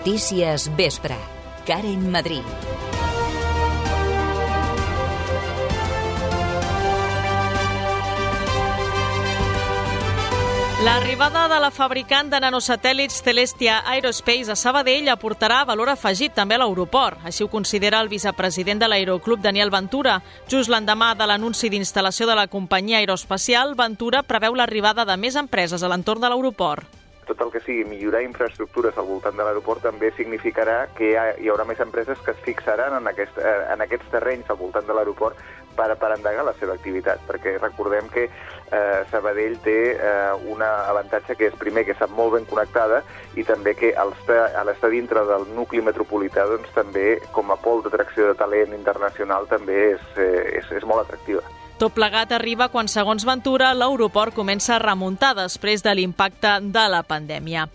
Notícies Vespre. Karen Madrid. L'arribada de la fabricant de nanosatèl·lits Celestia Aerospace a Sabadell aportarà valor afegit també a l'aeroport. Així ho considera el vicepresident de l'Aeroclub, Daniel Ventura. Just l'endemà de l'anunci d'instal·lació de la companyia aeroespacial, Ventura preveu l'arribada de més empreses a l'entorn de l'aeroport tot el que sigui millorar infraestructures al voltant de l'aeroport també significarà que hi, ha, hi haurà més empreses que es fixaran en, aquest, eh, en aquests terrenys al voltant de l'aeroport per, per endegar la seva activitat, perquè recordem que eh, Sabadell té eh, un avantatge que és, primer, que està molt ben connectada i també que al estar dintre del nucli metropolità, doncs també, com a pol d'atracció de talent internacional, també és, eh, és, és molt atractiva. Tot plegat arriba quan, segons Ventura, l'aeroport comença a remuntar després de l'impacte de la pandèmia.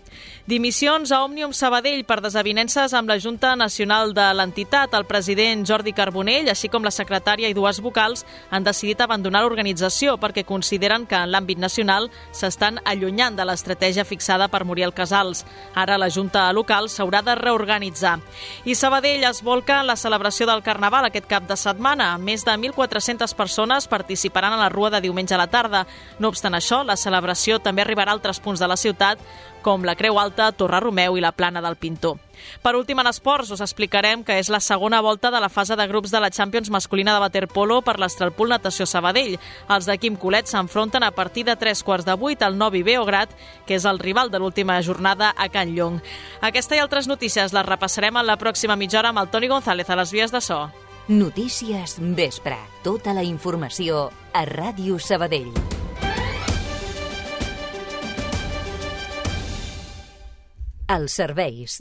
Dimissions a Òmnium Sabadell per desavinences amb la Junta Nacional de l'entitat. El president Jordi Carbonell, així com la secretària i dues vocals, han decidit abandonar l'organització perquè consideren que en l'àmbit nacional s'estan allunyant de l'estratègia fixada per Muriel Casals. Ara la Junta local s'haurà de reorganitzar. I Sabadell es volca en la celebració del Carnaval aquest cap de setmana. Més de 1.400 persones participaran a la Rua de diumenge a la tarda. No obstant això, la celebració també arribarà a altres punts de la ciutat, com la Creu Alta, Torre Romeu i la Plana del Pintor. Per últim, en esports, us explicarem que és la segona volta de la fase de grups de la Champions masculina de waterpolo per l'Estralpool Natació Sabadell. Els de Quim Colet s'enfronten a partir de tres quarts de vuit al Novi Beograd, que és el rival de l'última jornada a Can Llong. Aquesta i altres notícies les repassarem en la pròxima mitja hora amb el Toni González a les vies de so. Notícies Vespre. Tota la informació a Ràdio Sabadell. Els serveis.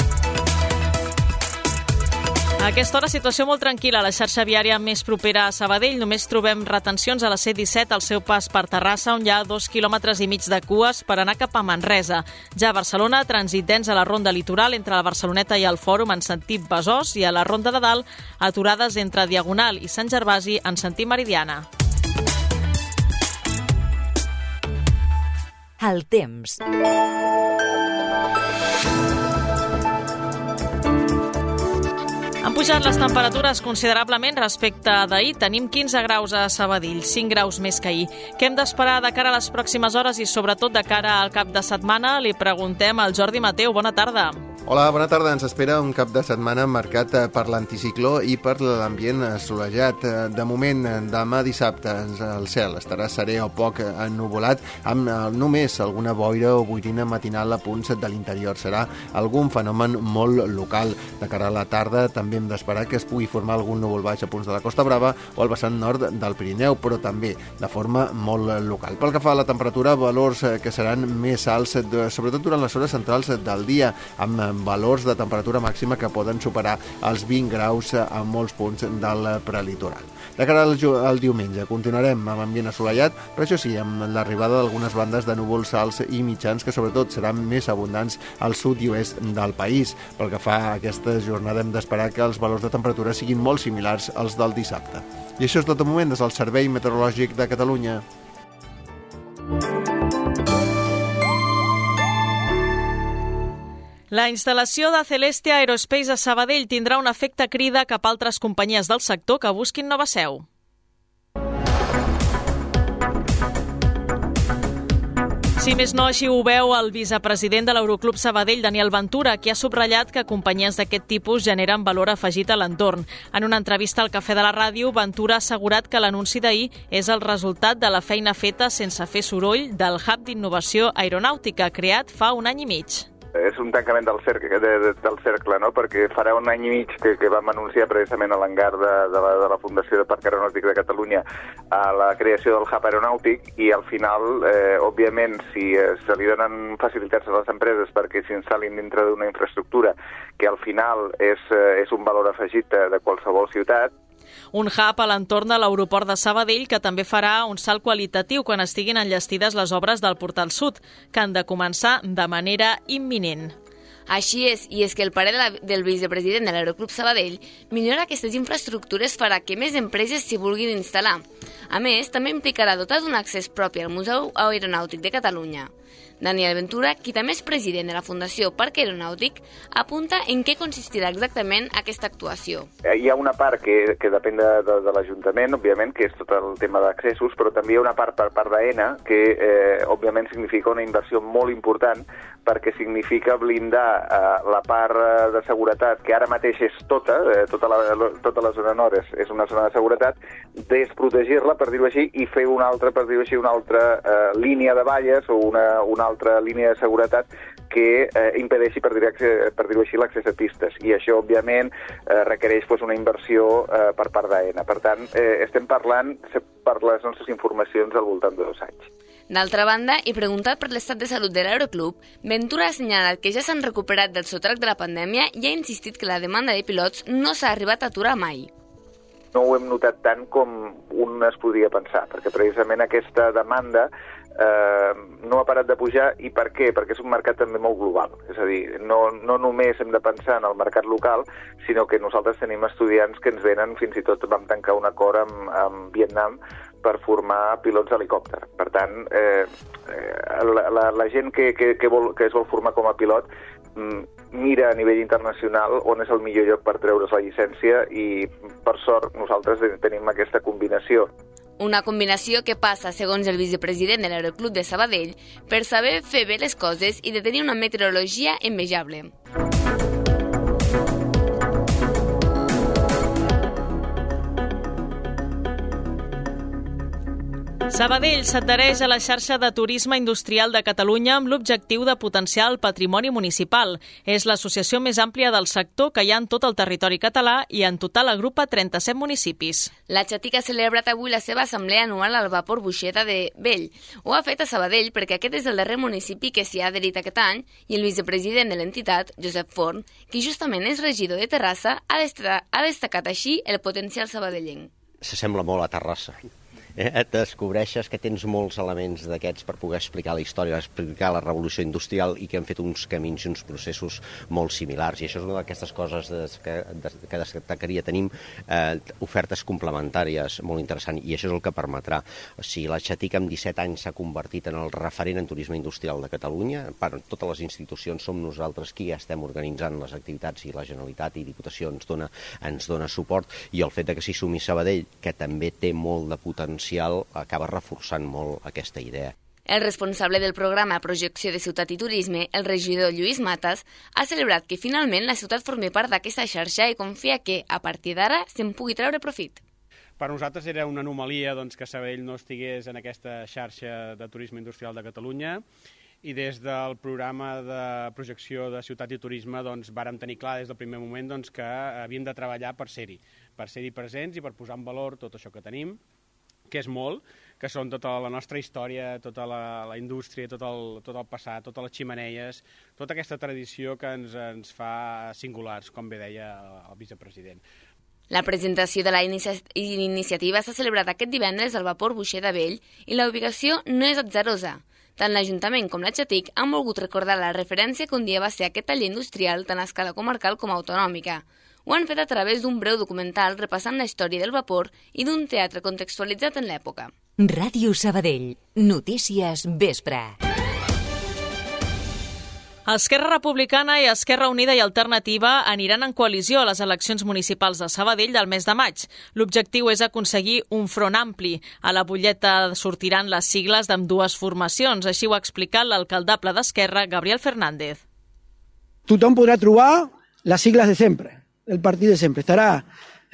A aquesta hora, situació molt tranquil·la. La xarxa viària més propera a Sabadell només trobem retencions a la C-17 al seu pas per Terrassa, on hi ha dos quilòmetres i mig de cues per anar cap a Manresa. Ja a Barcelona, trànsit dens a la ronda litoral entre la Barceloneta i el Fòrum en sentit Besòs i a la ronda de dalt, aturades entre Diagonal i Sant Gervasi en sentit Meridiana. El temps. Pujat les temperatures considerablement respecte a d'ahir. Tenim 15 graus a Sabadell, 5 graus més que ahir. Què hem d'esperar de cara a les pròximes hores i sobretot de cara al cap de setmana? Li preguntem al Jordi Mateu. Bona tarda. Hola, bona tarda. Ens espera un cap de setmana marcat eh, per l'anticicló i per l'ambient assolejat. Eh, de moment, eh, demà dissabte, el cel estarà serè o poc ennuvolat, amb només alguna boira o boirina matinal a punts de l'interior. Serà algun fenomen molt local. De cara a la tarda també hem d'esperar que es pugui formar algun núvol baix a punts de la Costa Brava o al vessant nord del Pirineu, però també de forma molt local. Pel que fa a la temperatura, valors que seran més alts, sobretot durant les hores centrals del dia, amb valors de temperatura màxima que poden superar els 20 graus a molts punts del prelitoral. De cara al, al diumenge continuarem amb ambient assolellat, però això sí, amb l'arribada d'algunes bandes de núvols alts i mitjans que sobretot seran més abundants al sud i oest del país. Pel que fa a aquesta jornada hem d'esperar que els valors de temperatura siguin molt similars als del dissabte. I això és tot el moment des del Servei Meteorològic de Catalunya. La instal·lació de Celestia Aerospace a Sabadell tindrà un efecte crida cap a altres companyies del sector que busquin nova seu. Si més no, així ho veu el vicepresident de l'Euroclub Sabadell, Daniel Ventura, que ha subratllat que companyies d'aquest tipus generen valor afegit a l'entorn. En una entrevista al Cafè de la Ràdio, Ventura ha assegurat que l'anunci d'ahir és el resultat de la feina feta sense fer soroll del Hub d'Innovació Aeronàutica creat fa un any i mig és un tancament del cercle, de, de, del cercle no? perquè farà un any i mig que, que vam anunciar precisament a l'engar de, de, la, de la Fundació de Parc Aeronàutic de Catalunya a la creació del hub aeronàutic i al final, eh, òbviament, si eh, se li donen facilitats a les empreses perquè s'instal·lin dintre d'una infraestructura que al final és, eh, és un valor afegit de, de qualsevol ciutat, un hub a l'entorn de l'aeroport de Sabadell que també farà un salt qualitatiu quan estiguin enllestides les obres del Portal Sud, que han de començar de manera imminent. Així és, i és que el pare de la, del vicepresident de l'Aeroclub Sabadell millora aquestes infraestructures farà que més empreses s'hi vulguin instal·lar. A més, també implicarà dotar d'un accés propi al Museu Aeronàutic de Catalunya. Daniel Ventura, qui també és president de la Fundació Parc Aeronàutic, apunta en què consistirà exactament aquesta actuació. Eh, hi ha una part que, que depèn de, de, de l'Ajuntament, òbviament, que és tot el tema d'accessos, però també hi ha una part per part d'AENA que, eh, òbviament, significa una inversió molt important perquè significa blindar eh, la part eh, de seguretat, que ara mateix és tota, eh, tota, la, tota la zona nord és, és una zona de seguretat, desprotegir-la, per dir-ho així, i fer una altra, per dir-ho així, una altra eh, línia de valles o una, una altra línia de seguretat que eh, impedeixi, per dir-ho per dir així, l'accés a pistes. I això, òbviament, eh, requereix pues, una inversió eh, per part d'AENA. Per tant, eh, estem parlant, per les nostres informacions, al voltant de dos anys. D'altra banda, i preguntat per l'estat de salut de l'Aeroclub, Ventura ha assenyalat que ja s'han recuperat del sotrac de la pandèmia i ha insistit que la demanda de pilots no s'ha arribat a aturar mai. No ho hem notat tant com un es podria pensar, perquè precisament aquesta demanda eh, no ha parat de pujar i per què? Perquè és un mercat també molt global. És a dir, no, no només hem de pensar en el mercat local, sinó que nosaltres tenim estudiants que ens venen, fins i tot vam tancar un acord amb, amb Vietnam per formar pilots d'helicòpter. Per tant, eh, eh, la, la, la gent que, que, que, vol, que es vol formar com a pilot mm, mira a nivell internacional on és el millor lloc per treure's la llicència i, per sort, nosaltres tenim aquesta combinació. Una combinació que passa, segons el vicepresident de l'Aeroclub de Sabadell, per saber fer bé les coses i de tenir una meteorologia envejable. Sabadell s'adhereix a la xarxa de turisme industrial de Catalunya amb l'objectiu de potenciar el patrimoni municipal. És l'associació més àmplia del sector que hi ha en tot el territori català i en total agrupa 37 municipis. La Xatica ha celebrat avui la seva assemblea anual al vapor Buixeta de Vell. Ho ha fet a Sabadell perquè aquest és el darrer municipi que s'hi ha adherit aquest any i el vicepresident de l'entitat, Josep Forn, qui justament és regidor de Terrassa, ha, ha destacat així el potencial sabadellenc. S'assembla molt a Terrassa eh, et descobreixes que tens molts elements d'aquests per poder explicar la història, explicar la revolució industrial i que han fet uns camins i uns processos molt similars. I això és una d'aquestes coses que, que destacaria. Tenim eh, ofertes complementàries molt interessants i això és el que permetrà. O sigui, la Xatica amb 17 anys s'ha convertit en el referent en turisme industrial de Catalunya. Per totes les institucions som nosaltres qui estem organitzant les activitats i la Generalitat i Diputació ens dona, ens dona suport i el fet de que s'hi sumi Sabadell, que també té molt de potencial social acaba reforçant molt aquesta idea. El responsable del programa Projecció de Ciutat i Turisme, el regidor Lluís Matas, ha celebrat que finalment la ciutat formi part d'aquesta xarxa i confia que, a partir d'ara, se'n pugui treure profit. Per nosaltres era una anomalia doncs, que Sabell no estigués en aquesta xarxa de turisme industrial de Catalunya i des del programa de projecció de ciutat i turisme doncs, vàrem tenir clar des del primer moment doncs, que havíem de treballar per ser-hi, per ser-hi presents i per posar en valor tot això que tenim que és molt, que són tota la nostra història, tota la, la indústria, tot el, tot el passat, totes les ximeneies, tota aquesta tradició que ens, ens fa singulars, com bé deia el vicepresident. La presentació de la inicia iniciativa s'ha celebrat aquest divendres al vapor Buixer de Vell i la ubicació no és atzerosa. Tant l'Ajuntament com la Xatic han volgut recordar la referència que un dia va ser aquest taller industrial tant a escala comarcal com autonòmica. Ho han fet a través d'un breu documental repassant la història del vapor i d'un teatre contextualitzat en l'època. Ràdio Sabadell. Notícies vespre. Esquerra Republicana i Esquerra Unida i Alternativa aniran en coalició a les eleccions municipals de Sabadell del mes de maig. L'objectiu és aconseguir un front ampli. A la butlleta sortiran les sigles d'amb dues formacions, així ho ha explicat l'alcaldable d'Esquerra, Gabriel Fernández. Tothom podrà trobar les sigles de sempre el partit de sempre. Estarà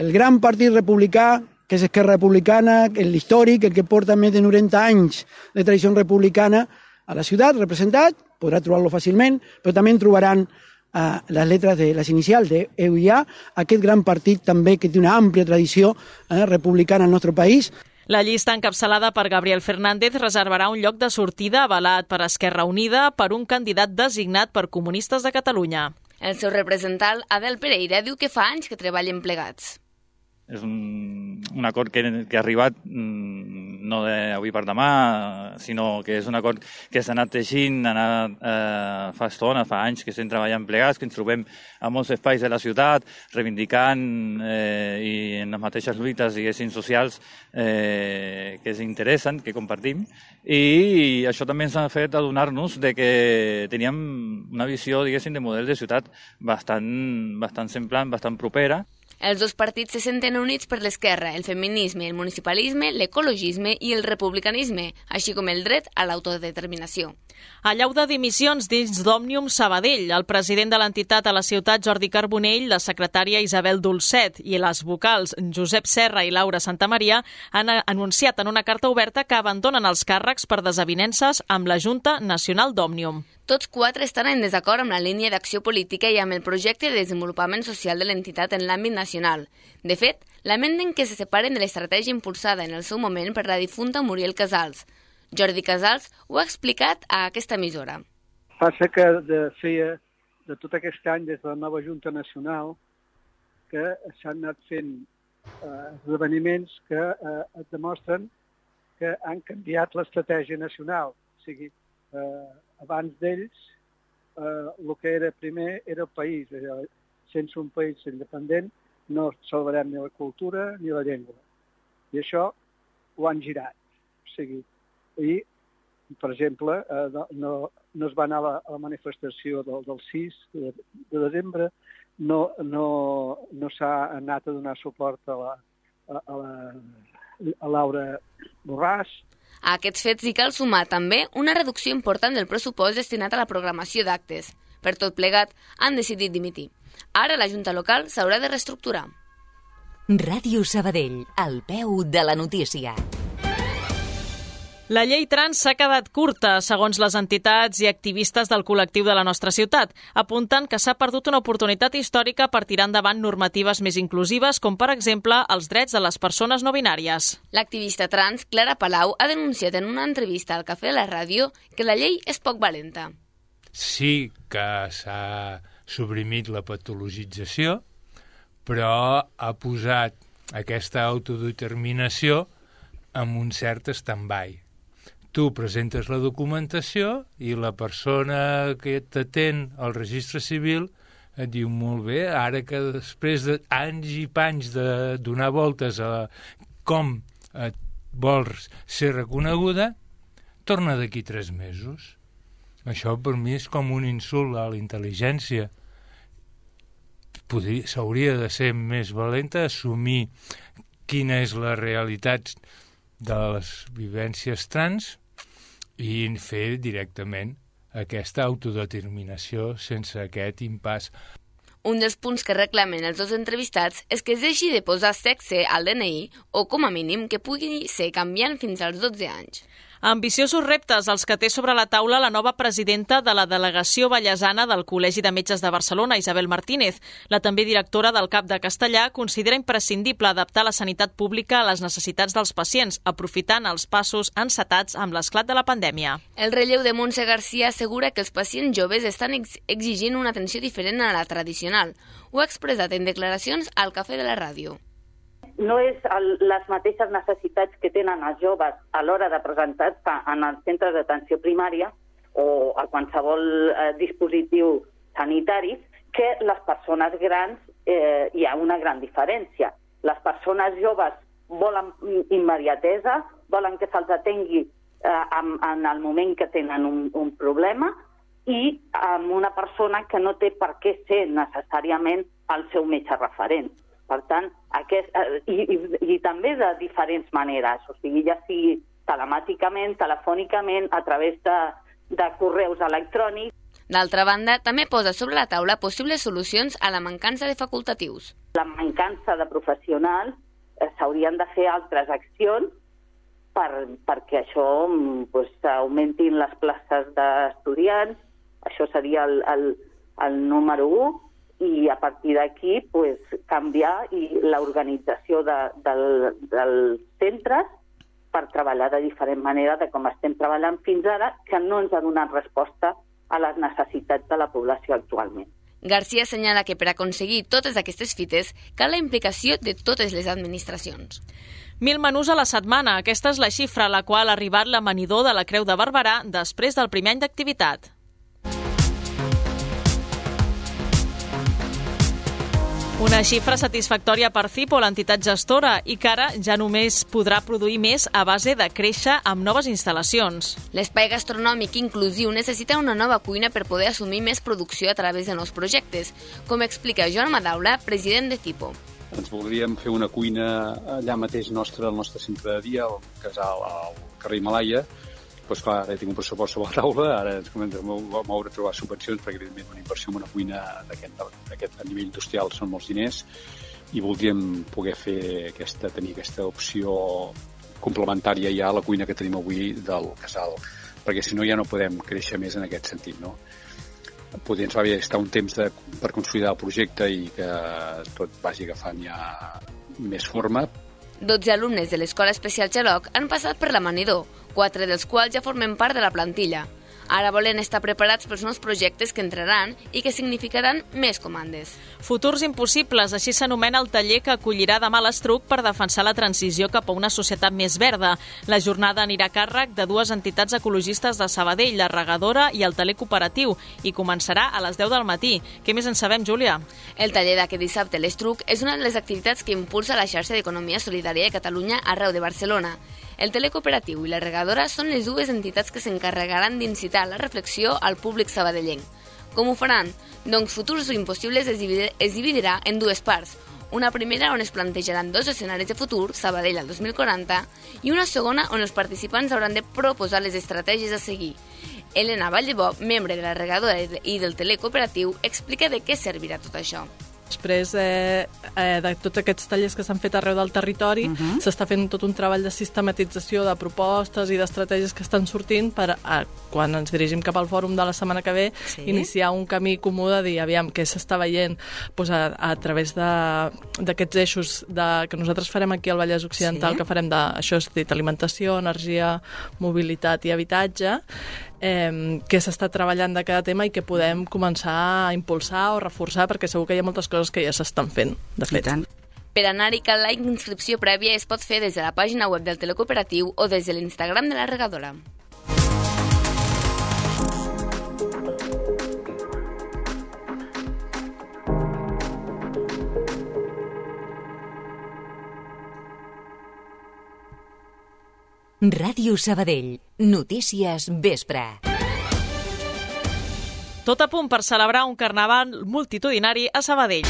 el gran partit republicà, que és Esquerra Republicana, l'històric, el que porta més de 90 anys de tradició republicana a la ciutat, representat, podrà trobar-lo fàcilment, però també en trobaran eh, les lletres de les inicials de EUIA, aquest gran partit també que té una àmplia tradició eh, republicana al nostre país. La llista encapçalada per Gabriel Fernández reservarà un lloc de sortida avalat per Esquerra Unida per un candidat designat per Comunistes de Catalunya. El seu representant, Adel Pereira, diu que fa anys que treballen plegats. És un, un acord que, que ha arribat mm, no d'avui per demà, sinó que és un acord que s'ha anat teixint, ha anat, eh, fa estona, fa anys que estem treballant plegats, que ens trobem a molts espais de la ciutat, reivindicant eh, i en les mateixes lluites, diguéssim, socials eh, que ens interessen, que compartim, i això també ens ha fet adonar-nos de que teníem una visió, diguéssim, de model de ciutat bastant, bastant semblant, bastant propera, els dos partits se senten units per l'esquerra, el feminisme, el municipalisme, l'ecologisme i el republicanisme, així com el dret a l'autodeterminació. Allau de dimissions dins d'Òmnium Sabadell. El president de l'entitat a la ciutat, Jordi Carbonell, la secretària Isabel Dolcet i les vocals Josep Serra i Laura Santamaria han anunciat en una carta oberta que abandonen els càrrecs per desavinences amb la Junta Nacional d'Òmnium. Tots quatre estan en desacord amb la línia d'acció política i amb el projecte de desenvolupament social de l'entitat en l'àmbit nacional. De fet, lamenten que se separen de l'estratègia impulsada en el seu moment per la difunta Muriel Casals. Jordi Casals ho ha explicat a aquesta emissora. Passa que de, feia de tot aquest any des de la nova Junta Nacional que s'han anat fent eh, esdeveniments que eh, et demostren que han canviat l'estratègia nacional. O sigui, eh, abans d'ells, eh, el que era primer era el país. Sense un país independent no salvarem ni la cultura ni la llengua. I això ho han girat. O sigui, i, per exemple, eh, no, no es va anar a la, a la manifestació del, del 6 de, de desembre, no, no, no s'ha anat a donar suport a la, a, a la a Laura Borràs. A aquests fets hi cal sumar també una reducció important del pressupost destinat a la programació d'actes. Per tot plegat, han decidit dimitir. Ara la Junta Local s'haurà de reestructurar. Ràdio Sabadell, al peu de la notícia. La llei trans s'ha quedat curta, segons les entitats i activistes del col·lectiu de la nostra ciutat, apuntant que s'ha perdut una oportunitat històrica per tirar endavant normatives més inclusives, com per exemple els drets de les persones no binàries. L'activista trans, Clara Palau, ha denunciat en una entrevista al Cafè de la Ràdio que la llei és poc valenta. Sí que s'ha suprimit la patologització, però ha posat aquesta autodeterminació amb un cert stand-by tu presentes la documentació i la persona que t'atén al registre civil et diu molt bé, ara que després d'anys i panys de donar voltes a com et vols ser reconeguda, torna d'aquí tres mesos. Això per mi és com un insult a la intel·ligència. S'hauria de ser més valenta, assumir quina és la realitat de les vivències trans i fer directament aquesta autodeterminació sense aquest impàs. Un dels punts que reclamen els dos entrevistats és que es deixi de posar sexe al DNI o, com a mínim, que pugui ser canviant fins als 12 anys. Ambiciosos reptes els que té sobre la taula la nova presidenta de la delegació ballesana del Col·legi de Metges de Barcelona, Isabel Martínez. La també directora del CAP de Castellà considera imprescindible adaptar la sanitat pública a les necessitats dels pacients, aprofitant els passos encetats amb l'esclat de la pandèmia. El relleu de Montse Garcia assegura que els pacients joves estan ex exigint una atenció diferent a la tradicional. Ho ha expressat en declaracions al Cafè de la Ràdio no és el, les mateixes necessitats que tenen els joves a l'hora de presentar-se en els centres d'atenció primària o a qualsevol eh, dispositiu sanitari que les persones grans eh, hi ha una gran diferència. Les persones joves volen immediatesa, volen que se'ls atengui eh, en, en el moment que tenen un, un problema i amb una persona que no té per què ser necessàriament el seu metge referent. Per tant, aquest, eh, i, i, i també de diferents maneres, o sigui, ja sigui telemàticament, telefònicament, a través de, de correus electrònics. D'altra banda, també posa sobre la taula possibles solucions a la mancança de facultatius. La mancança de professionals eh, s'haurien de fer altres accions per, perquè això mm, pues, augmentin les places d'estudiants, això seria el, el, el número 1, i a partir d'aquí pues, canviar i l'organització de, del, dels centres per treballar de diferent manera de com estem treballant fins ara, que no ens ha donat resposta a les necessitats de la població actualment. Garcia assenyala que per aconseguir totes aquestes fites cal la implicació de totes les administracions. Mil menús a la setmana. Aquesta és la xifra a la qual ha arribat l'amanidor de la Creu de Barberà després del primer any d'activitat. Una xifra satisfactòria per CIPO, l'entitat gestora, i que ara ja només podrà produir més a base de créixer amb noves instal·lacions. L'espai gastronòmic inclusiu necessita una nova cuina per poder assumir més producció a través de nous projectes, com explica Joan Madaula, president de CIPO. Ens voldríem fer una cuina allà mateix nostre, al nostre centre de dia, al casal, al carrer Himalaya, doncs clar, ara tinc un pressupost sobre la taula, ara ens comencem a moure a trobar subvencions, perquè evidentment una inversió en una cuina d'aquest a nivell industrial són molts diners, i voldríem poder fer aquesta, tenir aquesta opció complementària ja a la cuina que tenim avui del casal, perquè si no ja no podem créixer més en aquest sentit, no? Poder ens va bé estar un temps de, per consolidar el projecte i que tot vagi agafant ja més forma. 12 alumnes de l'Escola Especial Xaloc han passat per l'amanidor, quatre dels quals ja formen part de la plantilla. Ara volen estar preparats pels nous projectes que entraran i que significaran més comandes. Futurs impossibles, així s'anomena el taller que acollirà demà l'Estruc per defensar la transició cap a una societat més verda. La jornada anirà a càrrec de dues entitats ecologistes de Sabadell, la Regadora i el Taler Cooperatiu, i començarà a les 10 del matí. Què més en sabem, Júlia? El taller d'aquest dissabte, l'Estruc, és una de les activitats que impulsa la xarxa d'Economia Solidària de Catalunya arreu de Barcelona. El telecooperatiu i la regadora són les dues entitats que s'encarregaran d'incitar la reflexió al públic sabadellenc. Com ho faran? Doncs Futurs Impossibles es, es dividirà en dues parts. Una primera on es plantejaran dos escenaris de futur, Sabadell al 2040, i una segona on els participants hauran de proposar les estratègies a seguir. Elena Vallebó, membre de la regadora i del telecooperatiu, explica de què servirà tot això. Després eh, eh, de tots aquests tallers que s'han fet arreu del territori, uh -huh. s'està fent tot un treball de sistematització de propostes i d'estratègies que estan sortint per, a, quan ens dirigim cap al fòrum de la setmana que ve, sí? iniciar un camí comú de dir, aviam, què s'està veient pues, a, a través d'aquests eixos de, que nosaltres farem aquí al Vallès Occidental, sí? que farem de, això és dit, alimentació, energia, mobilitat i habitatge, eh, què s'està treballant de cada tema i que podem començar a impulsar o reforçar, perquè segur que hi ha moltes coses que ja s'estan fent, de fet. Per anar-hi cal la inscripció prèvia es pot fer des de la pàgina web del telecooperatiu o des de l'Instagram de la regadora. Ràdio Sabadell. Notícies Vespre. Tot a punt per celebrar un carnaval multitudinari a Sabadell.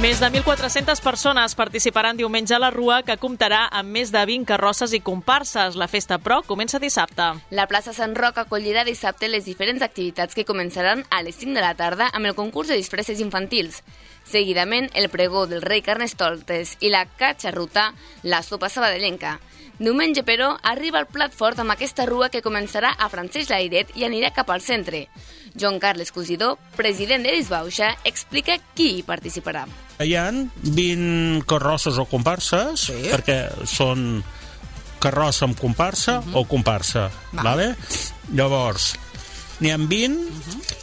Més de 1.400 persones participaran diumenge a la Rua, que comptarà amb més de 20 carrosses i comparses. La festa, però, comença dissabte. La plaça Sant Roc acollirà dissabte les diferents activitats que començaran a les 5 de la tarda amb el concurs de disfresses infantils. Seguidament, el pregó del rei Carnestoltes i la catxarruta, la sopa sabadellenca. Diumenge, però, arriba el plat fort amb aquesta rua que començarà a Francesc Lairet i anirà cap al centre. Joan Carles Cosidor, president de Disbauxa, explica qui hi participarà. Hi ha 20 carrosses o comparses, sí. perquè són carrossa amb comparsa uh -huh. o comparsa. Va. Vale? Llavors, n'hi ha 20, uh -huh.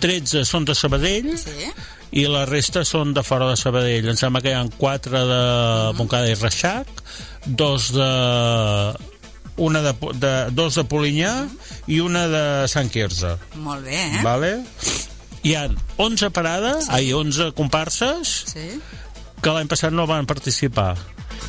13 són de Sabadell, sí i la resta són de fora de Sabadell. Em sembla que hi ha quatre de Montcada i Reixac, dos de una de, de, dos de Polinyà i una de Sant Quirze. Molt bé, eh? Vale? Hi ha 11 parades, sí. ai, 11 comparses sí. que l'any passat no van participar.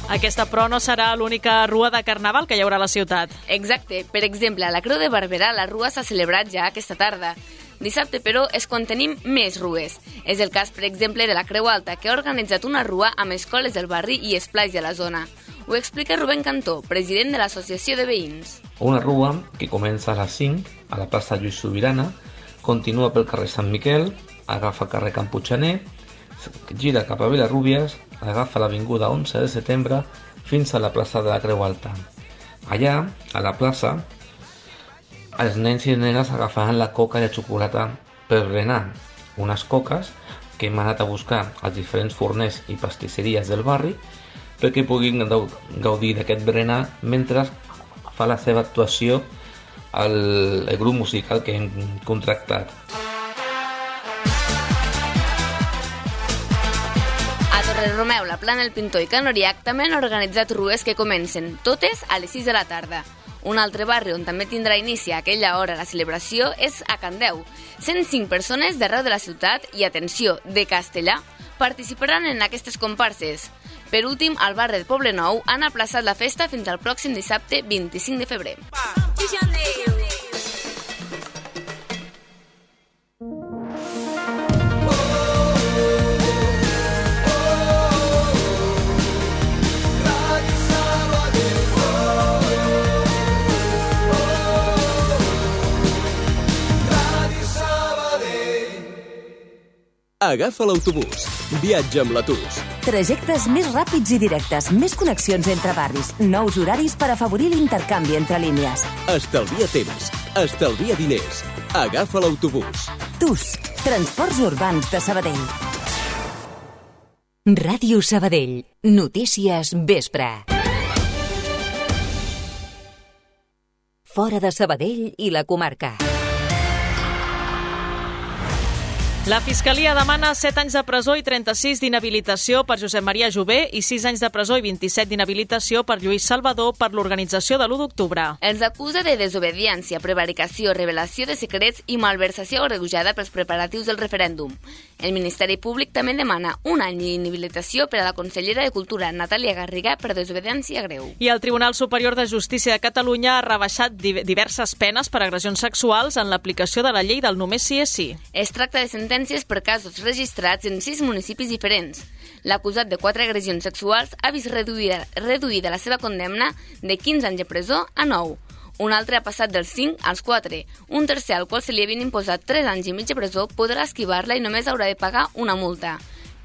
Aquesta, però, no serà l'única rua de carnaval que hi haurà a la ciutat. Exacte. Per exemple, a la Creu de Barberà la rua s'ha celebrat ja aquesta tarda. Dissabte, però, es contenim més rues. És el cas, per exemple, de la Creu Alta, que ha organitzat una rua amb escoles del barri i esplais de la zona. Ho explica Rubén Cantó, president de l'Associació de Veïns. Una rua que comença a les 5 a la plaça Lluís Sobirana, continua pel carrer Sant Miquel, agafa carrer Camputxaner, gira cap a Vilarrúbies, agafa l'avinguda 11 de setembre fins a la plaça de la Creu Alta. Allà, a la plaça, els nens i nenes agafaran la coca la xocolata per berenar, unes coques que hem anat a buscar als diferents forners i pastisseries del barri perquè puguin gaudir d'aquest berenar mentre fa la seva actuació el, el grup musical que hem contractat. A Torre Romeu, la Plana, del Pintor i Canoriac també han organitzat rues que comencen totes a les 6 de la tarda. Un altre barri on també tindrà inici a aquella hora la celebració és a Candeu. 105 persones d'arreu de la ciutat i, atenció, de castellà participaran en aquestes comparses. Per últim, al barri de Poble Nou han aplaçat la festa fins al pròxim dissabte 25 de febrer. Agafa l'autobús. Viatja amb la TUS. Trajectes més ràpids i directes, més connexions entre barris, nous horaris per afavorir l'intercanvi entre línies. Estalvia temps. Estalvia diners. Agafa l'autobús. TUS, Transports Urbans de Sabadell. Ràdio Sabadell. Notícies vespre. Fora de Sabadell i la comarca. La Fiscalia demana 7 anys de presó i 36 d'inhabilitació per Josep Maria Jové i 6 anys de presó i 27 d'inhabilitació per Lluís Salvador per l'organització de l'1 d'octubre. Els acusa de desobediència, prevaricació, revelació de secrets i malversació agreujada pels preparatius del referèndum. El Ministeri Públic també demana un any d'inhabilitació per a la consellera de Cultura, Natàlia Garriga, per desobediència greu. I el Tribunal Superior de Justícia de Catalunya ha rebaixat diverses penes per agressions sexuals en l'aplicació de la llei del només sí és sí. Es tracta de sentències per casos registrats en sis municipis diferents. L'acusat de quatre agressions sexuals ha vist reduïda, reduïda la seva condemna de 15 anys de presó a 9. Un altre ha passat dels 5 als 4. Un tercer, al qual se li havien imposat 3 anys i mig de presó, podrà esquivar-la i només haurà de pagar una multa.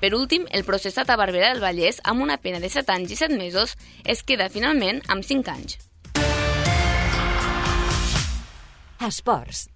Per últim, el processat a Barberà del Vallès, amb una pena de 7 anys i 7 mesos, es queda finalment amb 5 anys. Esports.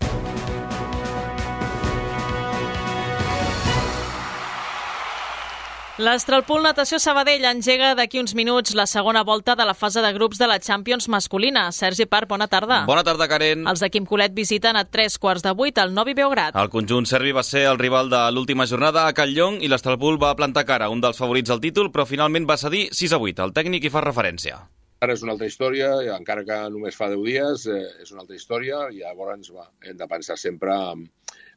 L'Estralpool Natació Sabadell engega d'aquí uns minuts la segona volta de la fase de grups de la Champions masculina. Sergi Parc, bona tarda. Bona tarda, Karen. Els de Quim Colet visiten a tres quarts de vuit al Novi Beograd. El conjunt serbi va ser el rival de l'última jornada a Calllong i l'Estralpool va plantar cara, un dels favorits al títol, però finalment va cedir 6 a 8. El tècnic hi fa referència. Ara és una altra història, encara que només fa 10 dies, eh, és una altra història i llavors va, hem de pensar sempre en,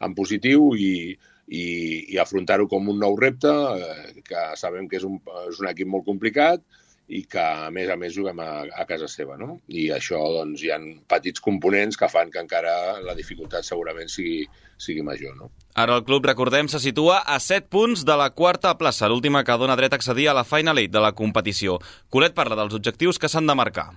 en positiu i, i, i afrontar-ho com un nou repte, eh, que sabem que és un, és un equip molt complicat i que, a més a més, juguem a, a casa seva. No? I això, doncs, hi ha petits components que fan que encara la dificultat segurament sigui, sigui major. No? Ara el club, recordem, se situa a 7 punts de la quarta plaça, l'última que dona dret a accedir a la Final Eight de la competició. Colet parla dels objectius que s'han de marcar.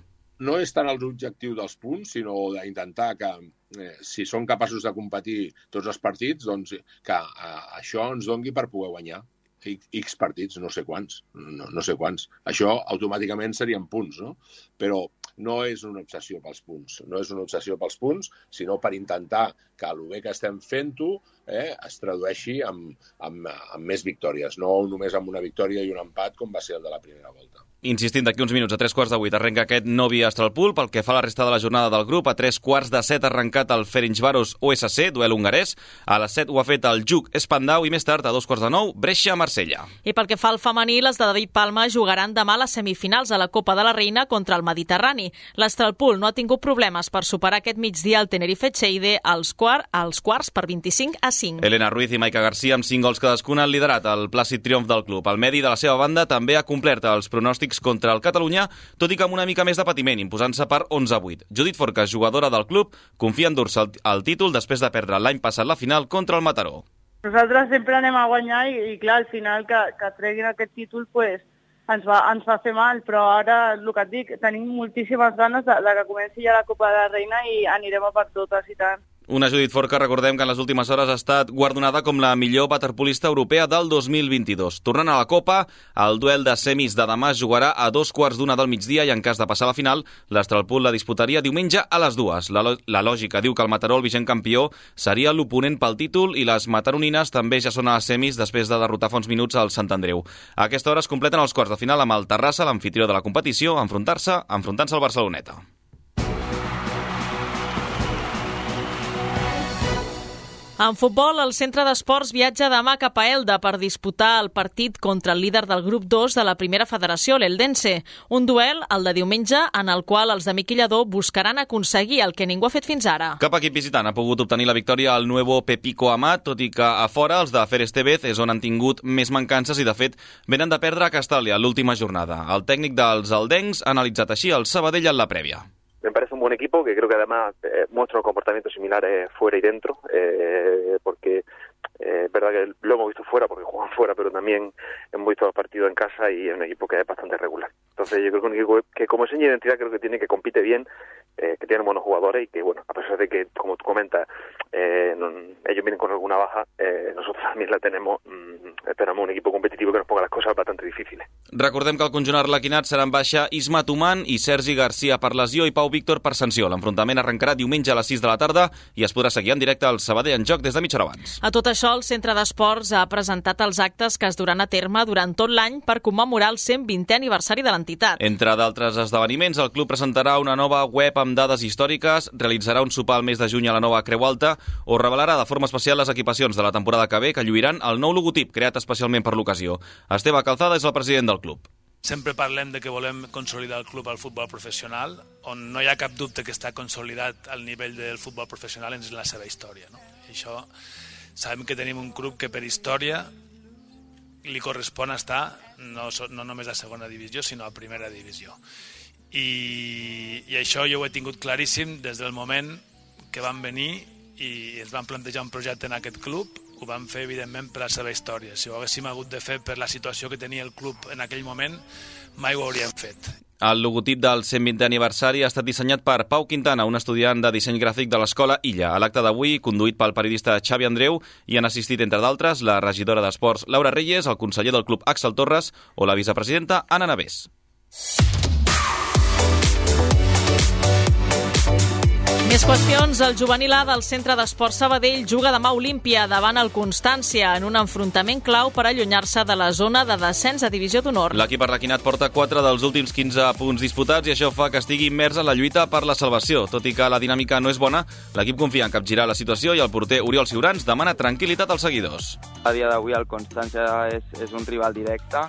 No és tant els objectius dels punts, sinó d'intentar que, eh, si són capaços de competir tots els partits, doncs que eh, això ens dongui per poder guanyar. X partits, no sé quants, no, no sé quants. Això automàticament serien punts, no? Però no és una obsessió pels punts, no és una obsessió pels punts, sinó per intentar que el bé que estem fent-ho eh, es tradueixi amb, amb, amb més victòries, no només amb una victòria i un empat com va ser el de la primera volta. Insistint, d'aquí uns minuts, a tres quarts de vuit, arrenca aquest Novi Astralpool. Pel que fa a la resta de la jornada del grup, a tres quarts de set ha arrencat el Ferencvaros OSC, duel hongarès. A les set ho ha fet el Juc Espandau i més tard, a dos quarts de nou, Brescia-Marsella. I pel que fa al femení, les de David Palma jugaran demà a les semifinals a la Copa de la Reina contra el Mediterrani. L'Astralpool no ha tingut problemes per superar aquest migdia el Tenerife-Cheide als, quart, als quarts per 25 a 5. Elena Ruiz i Maica Garcia, amb 5 gols cadascuna, han liderat el plàcid triomf del club. El Medi, de la seva banda, també ha complert els pronòstics contra el Catalunya, tot i que amb una mica més de patiment, imposant-se per 11 a 8. Judit Forcas, jugadora del club, confia en dur-se el, el títol després de perdre l'any passat la final contra el Mataró. Nosaltres sempre anem a guanyar i, i clar, al final que, que treguin aquest títol pues, ens, va, ens va fer mal, però ara, el que et dic, tenim moltíssimes ganes de, de que comenci ja la Copa de la Reina i anirem a per totes i tant. Una Judit Forca, recordem que en les últimes hores ha estat guardonada com la millor waterpolista europea del 2022. Tornant a la Copa, el duel de semis de demà jugarà a dos quarts d'una del migdia i en cas de passar a la final, l'Astralpool la disputaria diumenge a les dues. La, la lògica diu que el Mataró, el vigent campió, seria l'oponent pel títol i les mataronines també ja són a les semis després de derrotar fa uns minuts al Sant Andreu. A aquesta hora es completen els quarts de final amb el Terrassa, l'anfitrió de la competició, enfrontar-se enfrontant-se al Barceloneta. En futbol, el centre d'esports viatja demà cap a Elda per disputar el partit contra el líder del grup 2 de la primera federació, l'Eldense. Un duel, el de diumenge, en el qual els de Miquel Lladó buscaran aconseguir el que ningú ha fet fins ara. Cap equip visitant ha pogut obtenir la victòria al Nuevo Pepico Amat, tot i que a fora els de Fer Estevez és on han tingut més mancances i, de fet, venen de perdre a Castàlia l'última jornada. El tècnic dels aldencs ha analitzat així el Sabadell en la prèvia. Me parece un buen equipo que creo que además eh, muestra un comportamiento similar fuera y dentro, eh, porque eh, es verdad que lo hemos visto fuera porque juegan fuera, pero también hemos visto los partidos en casa y es un equipo que es bastante regular. Entonces yo creo que un equipo que como seña de identidad creo que tiene que compite bien, eh, que tiene buenos jugadores y que bueno, a pesar de que, como tú comentas, eh, no, ellos vienen con alguna baja, eh, nosotros también la tenemos, mm, esperamos un equipo competitivo que nos ponga las cosas bastante difíciles. Recordem que el conjunt arlequinat serà en baixa Isma Tuman i Sergi Garcia per lesió i Pau Víctor per sanció. L'enfrontament arrencarà diumenge a les 6 de la tarda i es podrà seguir en directe al Sabadell en joc des de mitja hora abans. A tot això, el Centre d'Esports ha presentat els actes que es duran a terme durant tot l'any per commemorar el 120è aniversari de l'entitat. Entre d'altres esdeveniments, el club presentarà una nova web amb dades històriques, realitzarà un sopar al mes de juny a la nova Creu Alta o revelarà de forma especial les equipacions de la temporada que ve que lluiran el nou logotip creat especialment per l'ocasió. Esteve Calzada és el president del club. Sempre parlem de que volem consolidar el club al futbol professional, on no hi ha cap dubte que està consolidat al nivell del futbol professional en la seva història. No? I això sabem que tenim un club que per història li correspon estar no, no només a segona divisió, sinó a primera divisió. I, I això jo ho he tingut claríssim des del moment que van venir i ens van plantejar un projecte en aquest club ho vam fer, evidentment, per la seva història. Si ho haguéssim hagut de fer per la situació que tenia el club en aquell moment, mai ho hauríem fet. El logotip del 120 aniversari ha estat dissenyat per Pau Quintana, un estudiant de disseny gràfic de l'escola Illa. A l'acte d'avui, conduït pel periodista Xavi Andreu, hi han assistit, entre d'altres, la regidora d'Esports Laura Reyes, el conseller del club Axel Torres o la vicepresidenta Anna Navés. Més qüestions. El juvenil A del Centre d'Esport Sabadell juga demà a Olímpia davant el Constància en un enfrontament clau per allunyar-se de la zona de descens a Divisió d'Honor. L'equip arlequinat porta 4 dels últims 15 punts disputats i això fa que estigui immers en la lluita per la salvació. Tot i que la dinàmica no és bona, l'equip confia en capgirar la situació i el porter Oriol Ciurans demana tranquil·litat als seguidors. A dia d'avui el Constància és, és un rival directe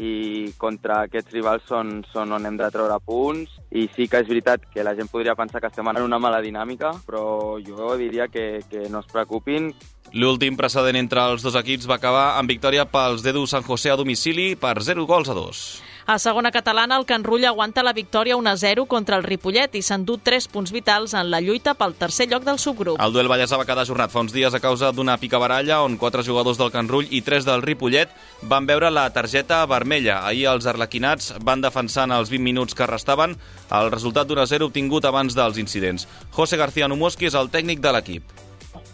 i contra aquests rivals són, són on hem de treure punts i sí que és veritat que la gent podria pensar que estem en una mala dinàmica, però jo diria que, que no es preocupin. L'últim precedent entre els dos equips va acabar amb victòria pels Dedu San José a domicili per 0 gols a 2. A segona catalana, el Can Rull aguanta la victòria 1-0 contra el Ripollet i s'han dut 3 punts vitals en la lluita pel tercer lloc del subgrup. El duel Vallèsà va quedar ajornat fa uns dies a causa d'una picabaralla on quatre jugadors del Can Rull i tres del Ripollet van veure la targeta vermella. Ahir els arlequinats van defensar en els 20 minuts que restaven el resultat d'1-0 obtingut abans dels incidents. José García Numoski és el tècnic de l'equip.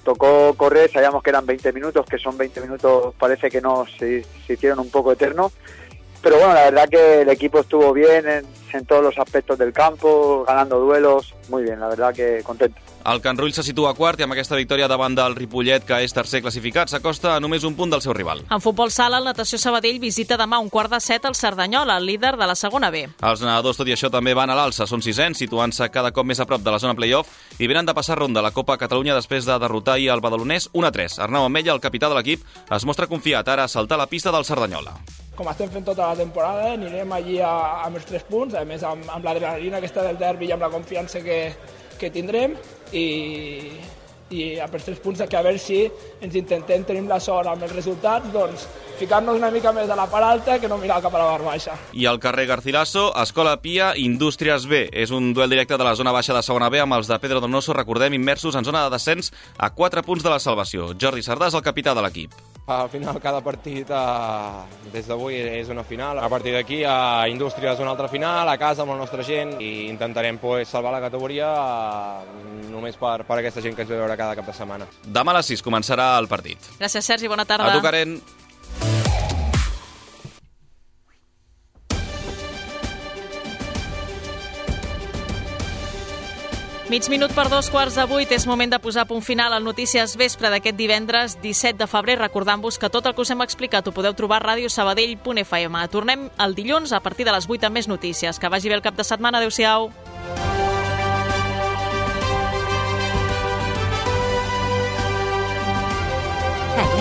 Tocó correr, sabíamos que eran 20 minutos, que son 20 minutos, parece que no, se, se hicieron un poco eternos. Pero bueno, la verdad que el equipo estuvo bien en, en todos los aspectos del campo, ganando duelos, muy bien, la verdad que contento. El Can Rull se situa quart i amb aquesta victòria davant del Ripollet, que és tercer classificat, s'acosta a només un punt del seu rival. En futbol sala, el Natació Sabadell visita demà un quart de set al Cerdanyola, el líder de la segona B. Els nedadors, tot i això, també van a l'alça. Són sisens, situant-se cada cop més a prop de la zona playoff i venen de passar ronda a la Copa Catalunya després de derrotar ahir el Badalonès 1-3. Arnau Ametlla, el capità de l'equip, es mostra confiat ara a saltar la pista del Cerdanyola com estem fent tota la temporada, anirem allí a, amb els tres punts, a més amb, amb l'adrenalina aquesta del derbi i amb la confiança que, que tindrem i, i a per tres punts que a veure si ens intentem tenir la sort amb els resultats, doncs ficar-nos una mica més a la part alta que no mirar cap a la part baixa. I al carrer Garcilaso, Escola Pia, Indústries B. És un duel directe de la zona baixa de segona B amb els de Pedro Donoso, recordem, immersos en zona de descens a 4 punts de la salvació. Jordi Sardà és el capità de l'equip. Al final cada partit eh, des d'avui és una final. A partir d'aquí a Indústria és una altra final, a casa amb la nostra gent i intentarem pues, salvar la categoria eh, només per, per aquesta gent que ens ve veure cada cap de setmana. Demà a les 6 començarà el partit. Gràcies, Sergi. Bona tarda. A tu, Karen. Mig minut per dos quarts de vuit és moment de posar punt final al Notícies Vespre d'aquest divendres 17 de febrer, recordant-vos que tot el que us hem explicat ho podeu trobar a radiosabadell.fm. Tornem el dilluns a partir de les 8 amb més notícies. Que vagi bé el cap de setmana. Adéu-siau.